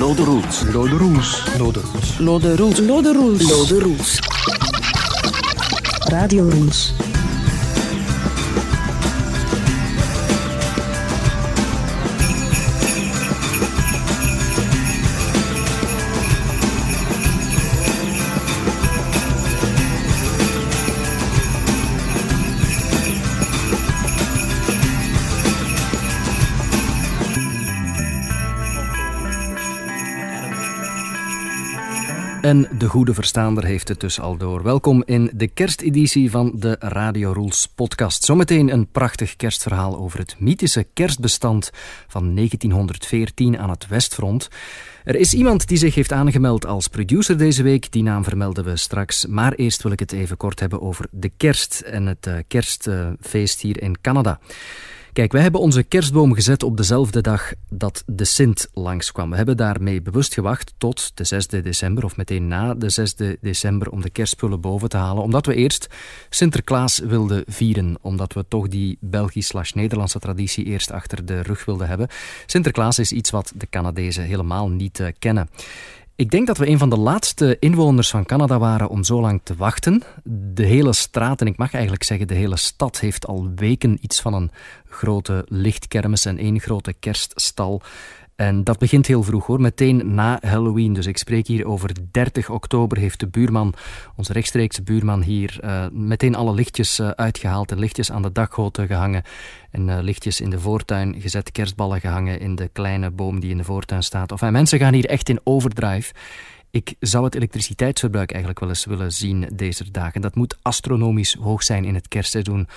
Lode Roels. Lode Roels. Lode Roels. Lode Roels. Lode Roels. Lode Roels. Radio Roels. En de goede verstaander heeft het dus al door. Welkom in de kersteditie van de Radio Rules podcast. Zometeen een prachtig kerstverhaal over het mythische kerstbestand van 1914 aan het Westfront. Er is iemand die zich heeft aangemeld als producer deze week. Die naam vermelden we straks. Maar eerst wil ik het even kort hebben over de kerst en het uh, kerstfeest hier in Canada. Kijk, wij hebben onze kerstboom gezet op dezelfde dag dat de Sint langskwam. We hebben daarmee bewust gewacht tot de 6e december, of meteen na de 6e december, om de kerstspullen boven te halen. Omdat we eerst Sinterklaas wilden vieren. Omdat we toch die Belgisch-Nederlandse traditie eerst achter de rug wilden hebben. Sinterklaas is iets wat de Canadezen helemaal niet uh, kennen. Ik denk dat we een van de laatste inwoners van Canada waren om zo lang te wachten. De hele straat, en ik mag eigenlijk zeggen de hele stad, heeft al weken iets van een grote lichtkermis en één grote kerststal. En dat begint heel vroeg hoor, meteen na Halloween. Dus ik spreek hier over 30 oktober heeft de buurman, onze rechtstreekse buurman hier, uh, meteen alle lichtjes uh, uitgehaald en lichtjes aan de dakgoten gehangen. En uh, lichtjes in de voortuin gezet, kerstballen gehangen in de kleine boom die in de voortuin staat. Of mensen gaan hier echt in overdrive. Ik zou het elektriciteitsverbruik eigenlijk wel eens willen zien deze dagen. Dat moet astronomisch hoog zijn in het kerstseizoen.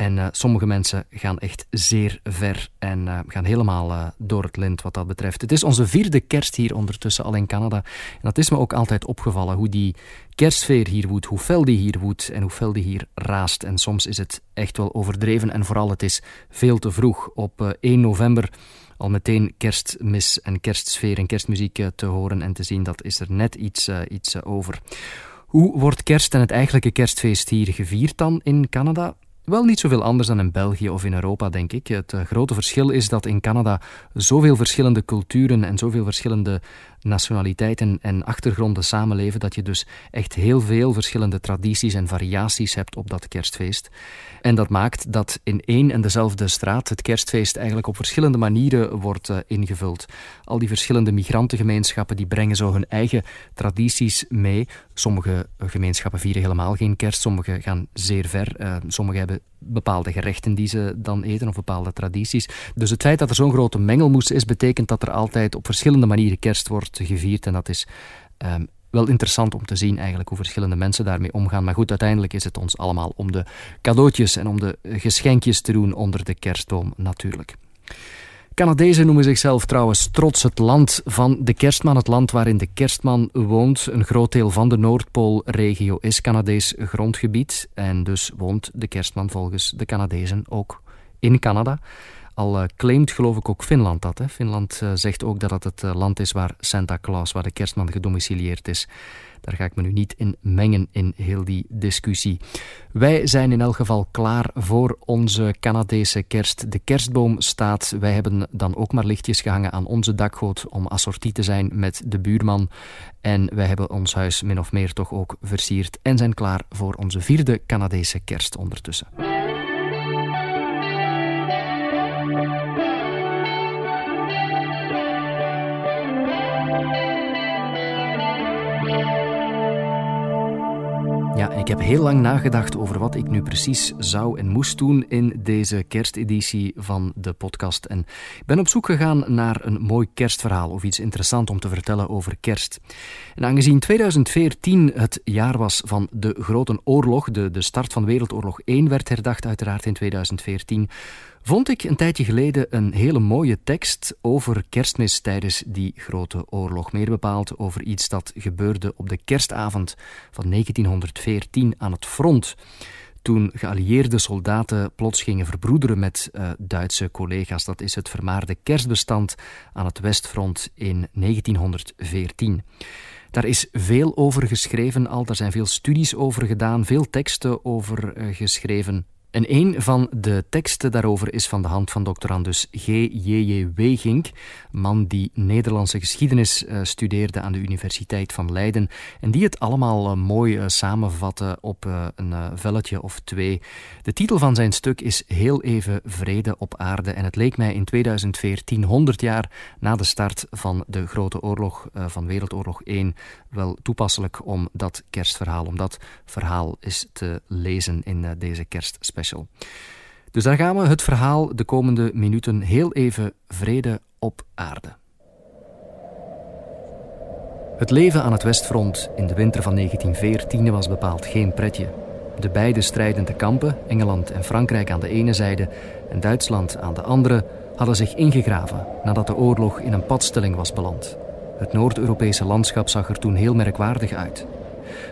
En uh, sommige mensen gaan echt zeer ver en uh, gaan helemaal uh, door het lint wat dat betreft. Het is onze vierde kerst hier ondertussen al in Canada. En dat is me ook altijd opgevallen, hoe die kerstsfeer hier woedt, hoe fel die hier woedt en hoe fel die hier raast. En soms is het echt wel overdreven en vooral het is veel te vroeg. Op 1 november al meteen kerstmis en kerstsfeer en kerstmuziek te horen en te zien, dat is er net iets, iets over. Hoe wordt kerst en het eigenlijke kerstfeest hier gevierd dan in Canada? Wel niet zoveel anders dan in België of in Europa, denk ik. Het uh, grote verschil is dat in Canada zoveel verschillende culturen en zoveel verschillende nationaliteiten en achtergronden samenleven, dat je dus echt heel veel verschillende tradities en variaties hebt op dat kerstfeest. En dat maakt dat in één en dezelfde straat het kerstfeest eigenlijk op verschillende manieren wordt uh, ingevuld. Al die verschillende migrantengemeenschappen die brengen zo hun eigen tradities mee. Sommige gemeenschappen vieren helemaal geen kerst, sommige gaan zeer ver. Uh, sommige hebben bepaalde gerechten die ze dan eten of bepaalde tradities. Dus het feit dat er zo'n grote mengelmoes is, betekent dat er altijd op verschillende manieren kerst wordt gevierd. En dat is um, wel interessant om te zien eigenlijk hoe verschillende mensen daarmee omgaan. Maar goed, uiteindelijk is het ons allemaal om de cadeautjes en om de geschenkjes te doen onder de kerstboom natuurlijk. Canadezen noemen zichzelf trouwens trots het land van de kerstman, het land waarin de kerstman woont. Een groot deel van de Noordpoolregio is Canadees grondgebied en dus woont de kerstman volgens de Canadezen ook in Canada. Al uh, claimt geloof ik ook Finland dat. Hè? Finland uh, zegt ook dat het het uh, land is waar Santa Claus, waar de kerstman gedomicileerd is. Daar ga ik me nu niet in mengen in heel die discussie. Wij zijn in elk geval klaar voor onze Canadese kerst. De kerstboom staat. Wij hebben dan ook maar lichtjes gehangen aan onze dakgoot om assortie te zijn met de buurman. En wij hebben ons huis min of meer toch ook versierd en zijn klaar voor onze vierde Canadese kerst ondertussen. Ja, ik heb heel lang nagedacht over wat ik nu precies zou en moest doen in deze kersteditie van de podcast. En ben op zoek gegaan naar een mooi kerstverhaal of iets interessants om te vertellen over kerst. En aangezien 2014 het jaar was van de Grote Oorlog, de, de start van Wereldoorlog 1 werd herdacht uiteraard in 2014 vond ik een tijdje geleden een hele mooie tekst over kerstmis tijdens die grote oorlog. Meer bepaald over iets dat gebeurde op de kerstavond van 1914 aan het front. Toen geallieerde soldaten plots gingen verbroederen met uh, Duitse collega's. Dat is het vermaarde kerstbestand aan het Westfront in 1914. Daar is veel over geschreven al, daar zijn veel studies over gedaan, veel teksten over uh, geschreven En een van de teksten daarover is van de hand van doctorandus G.J.J. Wegink, man die Nederlandse geschiedenis uh, studeerde aan de Universiteit van Leiden en die het allemaal uh, mooi uh, samenvatte op een velletje of twee. De titel van zijn stuk is Heel even vrede op aarde en het leek mij in 2014, 100 jaar na de start van de grote oorlog van Wereldoorlog 1, wel toepasselijk om dat kerstverhaal, om dat verhaal is te lezen in deze kerstspecial. Dus daar gaan we het verhaal de komende minuten heel even vrede op aarde. Het leven aan het Westfront in de winter van 1914 was bepaald geen pretje. De beide strijdende kampen, Engeland en Frankrijk aan de ene zijde en Duitsland aan de andere, hadden zich ingegraven nadat de oorlog in een padstelling was beland. Het Noord-Europese landschap zag er toen heel merkwaardig uit.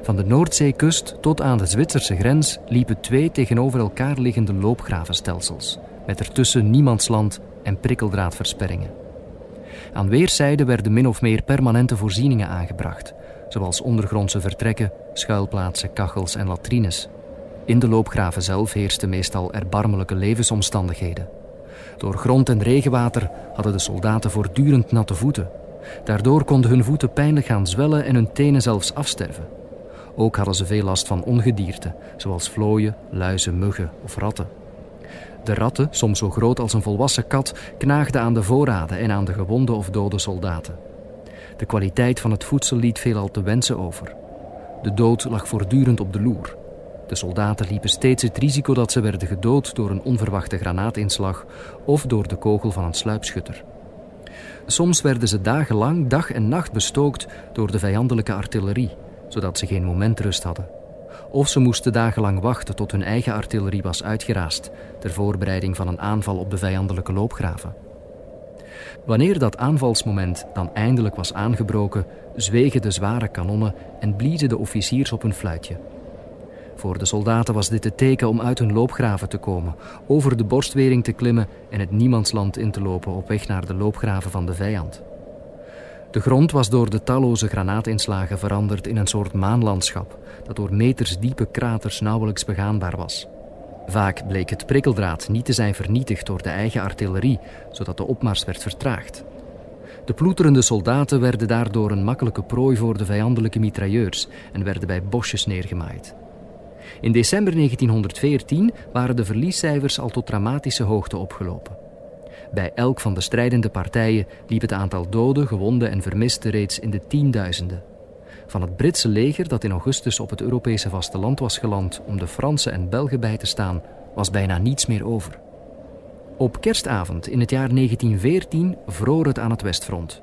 Van de Noordzeekust tot aan de Zwitserse grens liepen twee tegenover elkaar liggende loopgravenstelsels, met ertussen niemandsland en prikkeldraadversperringen. Aan weerszijden werden min of meer permanente voorzieningen aangebracht, zoals ondergrondse vertrekken, schuilplaatsen, kachels en latrines. In de loopgraven zelf heersten meestal erbarmelijke levensomstandigheden. Door grond en regenwater hadden de soldaten voortdurend natte voeten. Daardoor konden hun voeten pijnlijk gaan zwellen en hun tenen zelfs afsterven. Ook hadden ze veel last van ongedierte, zoals vlooien, luizen, muggen of ratten. De ratten, soms zo groot als een volwassen kat, knaagden aan de voorraden en aan de gewonde of dode soldaten. De kwaliteit van het voedsel liet veelal te wensen over. De dood lag voortdurend op de loer. De soldaten liepen steeds het risico dat ze werden gedood door een onverwachte granaatinslag of door de kogel van een sluipschutter. Soms werden ze dagenlang dag en nacht bestookt door de vijandelijke artillerie zodat ze geen moment rust hadden. Of ze moesten dagenlang wachten tot hun eigen artillerie was uitgeraasd, ter voorbereiding van een aanval op de vijandelijke loopgraven. Wanneer dat aanvalsmoment dan eindelijk was aangebroken, zwegen de zware kanonnen en bliezen de officiers op hun fluitje. Voor de soldaten was dit het teken om uit hun loopgraven te komen, over de borstwering te klimmen en het niemandsland in te lopen op weg naar de loopgraven van de vijand. De grond was door de talloze granaatinslagen veranderd in een soort maanlandschap dat door meters diepe kraters nauwelijks begaanbaar was. Vaak bleek het prikkeldraad niet te zijn vernietigd door de eigen artillerie, zodat de opmars werd vertraagd. De ploeterende soldaten werden daardoor een makkelijke prooi voor de vijandelijke mitrailleurs en werden bij bosjes neergemaaid. In december 1914 waren de verliescijfers al tot dramatische hoogte opgelopen. Bij elk van de strijdende partijen liep het aantal doden, gewonden en vermisten reeds in de tienduizenden. Van het Britse leger dat in augustus op het Europese vasteland was geland om de Fransen en Belgen bij te staan, was bijna niets meer over. Op kerstavond in het jaar 1914 vroor het aan het westfront.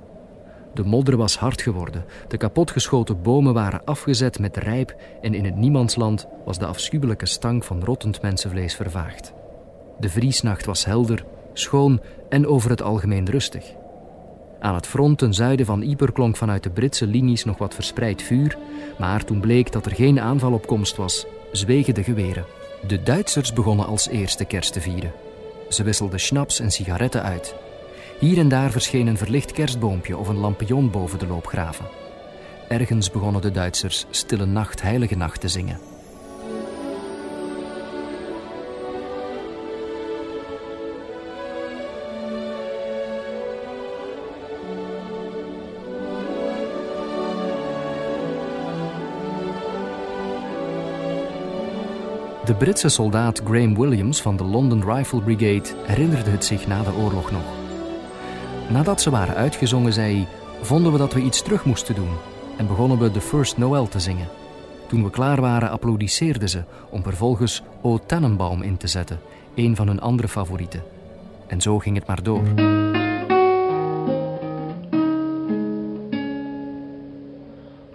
De modder was hard geworden, de kapotgeschoten bomen waren afgezet met rijp en in het niemandsland was de afschuwelijke stank van rottend mensenvlees vervaagd. De vriesnacht was helder schoon en over het algemeen rustig. Aan het front ten zuiden van Yper klonk vanuit de Britse linies nog wat verspreid vuur, maar toen bleek dat er geen aanval op komst was, zwegen de geweren. De Duitsers begonnen als eerste kerst te vieren. Ze wisselden schnaps en sigaretten uit. Hier en daar verscheen een verlicht kerstboompje of een lampion boven de loopgraven. Ergens begonnen de Duitsers Stille Nacht, Heilige Nacht te zingen. De Britse soldaat Graham Williams van de London Rifle Brigade herinnerde het zich na de oorlog nog. Nadat ze waren uitgezongen, zei hij: Vonden we dat we iets terug moesten doen en begonnen we de First Noel te zingen. Toen we klaar waren, applaudisseerden ze om vervolgens O Tannenbaum in te zetten, een van hun andere favorieten. En zo ging het maar door.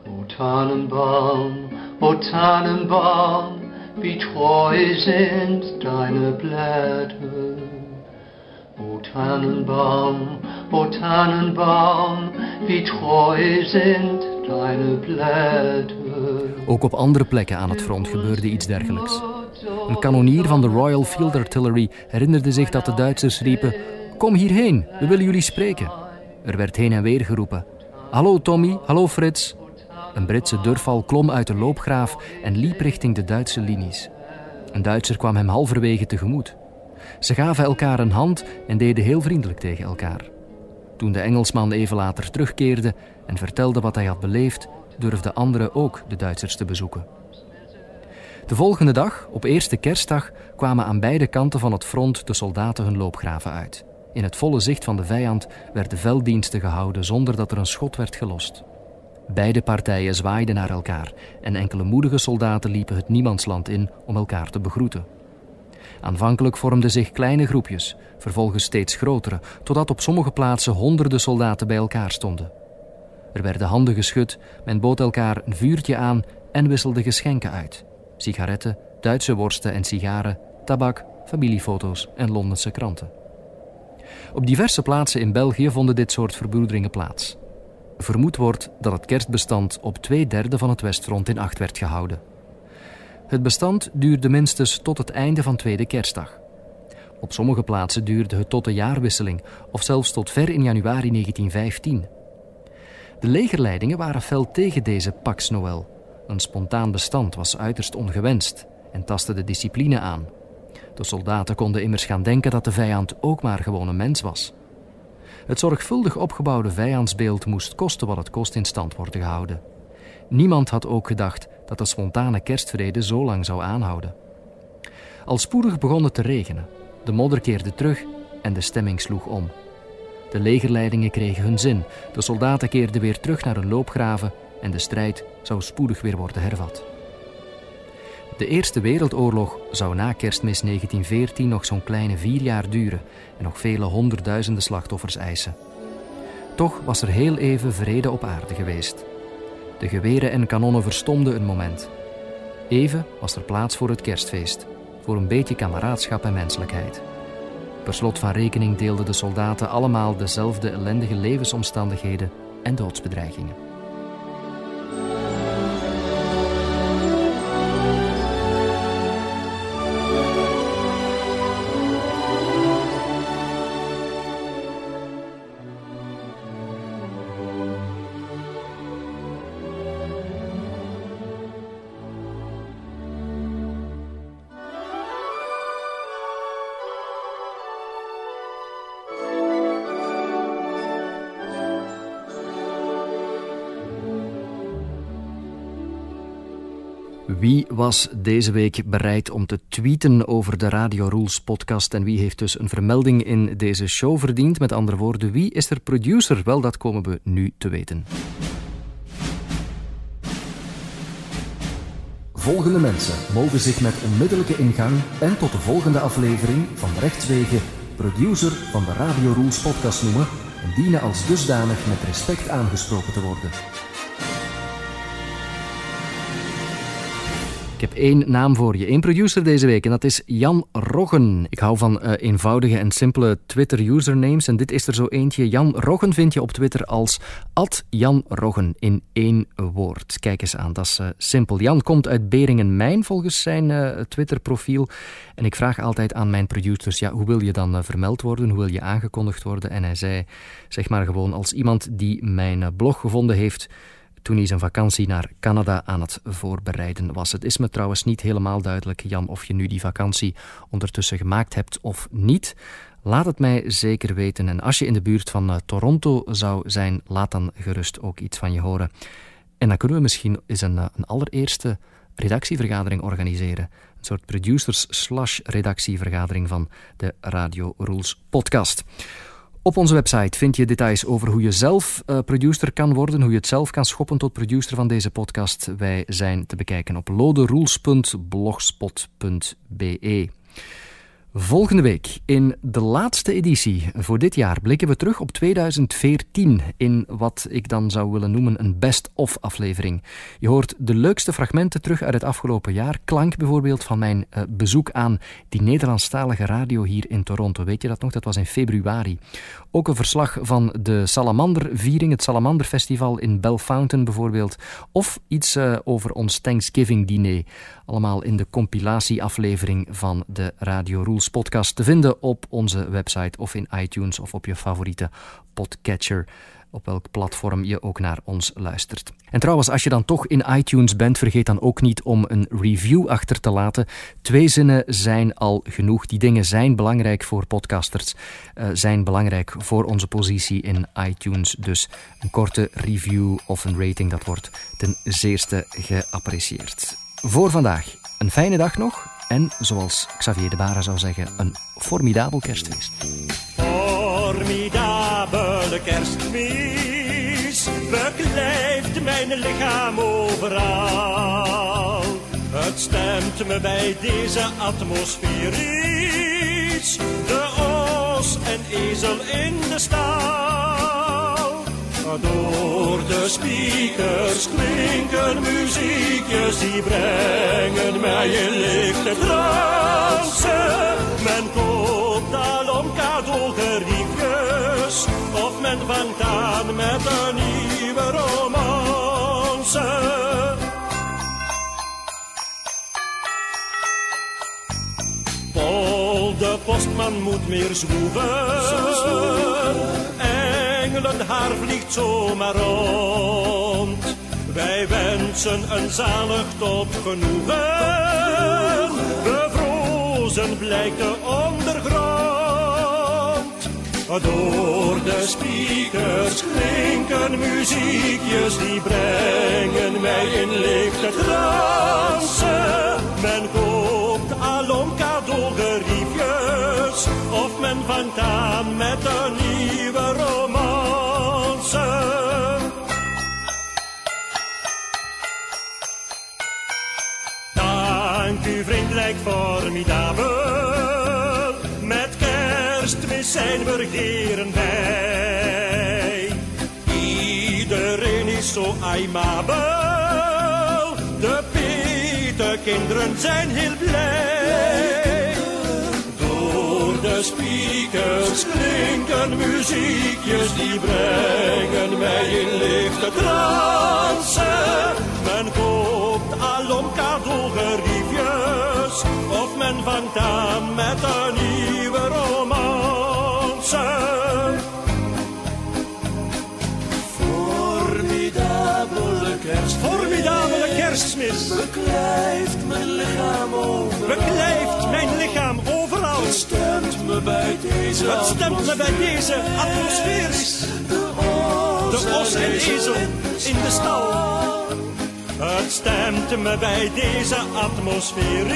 O Tannenbaum, O Tannenbaum. Wie treu sind deine Blätter. O Tannenbaum, o Tannenbaum, wie treu sind deine Blätter. Ook op andere plekken aan het front gebeurde iets dergelijks. Een kanonier van de Royal Field Artillery herinnerde zich dat de Duitsers riepen: Kom hierheen, we willen jullie spreken. Er werd heen en weer geroepen: Hallo Tommy, hallo Frits, een Britse durfval klom uit de loopgraaf en liep richting de Duitse linies. Een Duitser kwam hem halverwege tegemoet. Ze gaven elkaar een hand en deden heel vriendelijk tegen elkaar. Toen de Engelsman even later terugkeerde en vertelde wat hij had beleefd, durfden anderen ook de Duitsers te bezoeken. De volgende dag, op eerste kerstdag, kwamen aan beide kanten van het front de soldaten hun loopgraven uit. In het volle zicht van de vijand werden velddiensten gehouden zonder dat er een schot werd gelost. Beide partijen zwaaiden naar elkaar en enkele moedige soldaten liepen het niemandsland in om elkaar te begroeten. Aanvankelijk vormden zich kleine groepjes, vervolgens steeds grotere, totdat op sommige plaatsen honderden soldaten bij elkaar stonden. Er werden handen geschud, men bood elkaar een vuurtje aan en wisselde geschenken uit: sigaretten, Duitse worsten en sigaren, tabak, familiefoto's en Londense kranten. Op diverse plaatsen in België vonden dit soort verbroederingen plaats. Vermoed wordt dat het kerstbestand op twee derde van het Westfront in acht werd gehouden. Het bestand duurde minstens tot het einde van tweede kerstdag. Op sommige plaatsen duurde het tot de jaarwisseling of zelfs tot ver in januari 1915. De legerleidingen waren fel tegen deze Pax Noël. Een spontaan bestand was uiterst ongewenst en tastte de discipline aan. De soldaten konden immers gaan denken dat de vijand ook maar gewoon een mens was. Het zorgvuldig opgebouwde vijandsbeeld moest kosten wat het kost in stand worden gehouden. Niemand had ook gedacht dat de spontane kerstvrede zo lang zou aanhouden. Al spoedig begon het te regenen. De modder keerde terug en de stemming sloeg om. De legerleidingen kregen hun zin. De soldaten keerden weer terug naar hun loopgraven en de strijd zou spoedig weer worden hervat. De Eerste Wereldoorlog zou na kerstmis 1914 nog zo'n kleine vier jaar duren en nog vele honderdduizenden slachtoffers eisen. Toch was er heel even vrede op aarde geweest. De geweren en kanonnen verstomden een moment. Even was er plaats voor het kerstfeest, voor een beetje kameraadschap en menselijkheid. Per slot van rekening deelden de soldaten allemaal dezelfde ellendige levensomstandigheden en doodsbedreigingen. Wie was deze week bereid om te tweeten over de Radio Rules podcast en wie heeft dus een vermelding in deze show verdiend? Met andere woorden, wie is er producer? Wel, dat komen we nu te weten. Volgende mensen mogen zich met onmiddellijke ingang en tot de volgende aflevering van rechtswege producer van de Radio Rules podcast noemen en dienen als dusdanig met respect aangesproken te worden. Ik heb één naam voor je, één producer deze week en dat is Jan Roggen. Ik hou van uh, eenvoudige en simpele Twitter-usernames en dit is er zo eentje. Jan Roggen vind je op Twitter als Jan Roggen in één woord. Kijk eens aan, dat is uh, simpel. Jan komt uit Beringen-Mijn volgens zijn uh, Twitter-profiel. En ik vraag altijd aan mijn producers, ja, hoe wil je dan vermeld worden? Hoe wil je aangekondigd worden? En hij zei, zeg maar gewoon als iemand die mijn blog gevonden heeft toen hij zijn vakantie naar Canada aan het voorbereiden was. Het is me trouwens niet helemaal duidelijk, Jan, of je nu die vakantie ondertussen gemaakt hebt of niet. Laat het mij zeker weten. En als je in de buurt van eh, Toronto zou zijn, laat dan gerust ook iets van je horen. En dan kunnen we misschien eens een, eh, een allereerste redactievergadering organiseren. Een soort producers-slash-redactievergadering van de Radio Rules podcast. Op onze website vind je details over hoe je zelf uh, producer kan worden, hoe je het zelf kan schoppen tot producer van deze podcast. Wij zijn te bekijken op loderules.blogspot.be. Volgende week, in de laatste editie voor dit jaar, blikken we terug op 2014 in wat ik dan zou willen noemen een best-of aflevering. Je hoort de leukste fragmenten terug uit het afgelopen jaar. Klank bijvoorbeeld van mijn uh, bezoek aan die Nederlandstalige radio hier in Toronto. Weet je dat nog? Dat was in februari. Ook een verslag van de Salamanderviering, het Salamanderfestival in Bellefountain bijvoorbeeld. Of iets uh, over ons Thanksgiving-diner. Allemaal in de compilatieaflevering van de Radio Rules podcast te vinden op onze website of in iTunes of op je favoriete podcatcher. op welk platform je ook naar ons luistert. En trouwens, als je dan toch in iTunes bent, vergeet dan ook niet om een review achter te laten. Twee zinnen zijn al genoeg. Die dingen zijn belangrijk voor podcasters, uh, zijn belangrijk voor onze positie in iTunes. Dus een korte review of een rating, dat wordt ten zeerste geapprecieerd. Voor vandaag, een fijne dag nog en, zoals Xavier de Bara zou zeggen, een formidabel kerstfeest. Formidabele kerstmis beklijft mijn lichaam overal. Het stemt me bij deze atmosfeer iets, de os en ezel in de stal. Door de speakers klinken muziekjes die brengen mij in lichte trance. Men koopt al om cadeaugeriefjes of men vangt aan met een nieuwe romance. Paul de postman moet meer engelen haar vliegt zomaar rond. Wij wensen een zalig tot genoegen. Bevrozen blijkt de ondergrond. Door de speakers klinken muziekjes die brengen mij in lichte trance. Men koopt alom cadeaugeriefjes of men vangt aan met een nieuwe romance. Dank u vriendelijk formidabel, met kerstmis zijn we bij. Iedereen is zo aimabel, de Peterkinderen zijn heel blij. Door de speakers klinken muziekjes die brengen mij in lichte trance. Men koopt alom of men vangt aan met een nieuwe romance. Formidabele kerst, Formidabele kerstmis beklijft mijn lichaam over. beklijft mijn lichaam overal. Het stemt me bij deze Het stemt me bij deze atmosfeer. De os en ezel in de stal. Het stemt me bij deze atmosfeer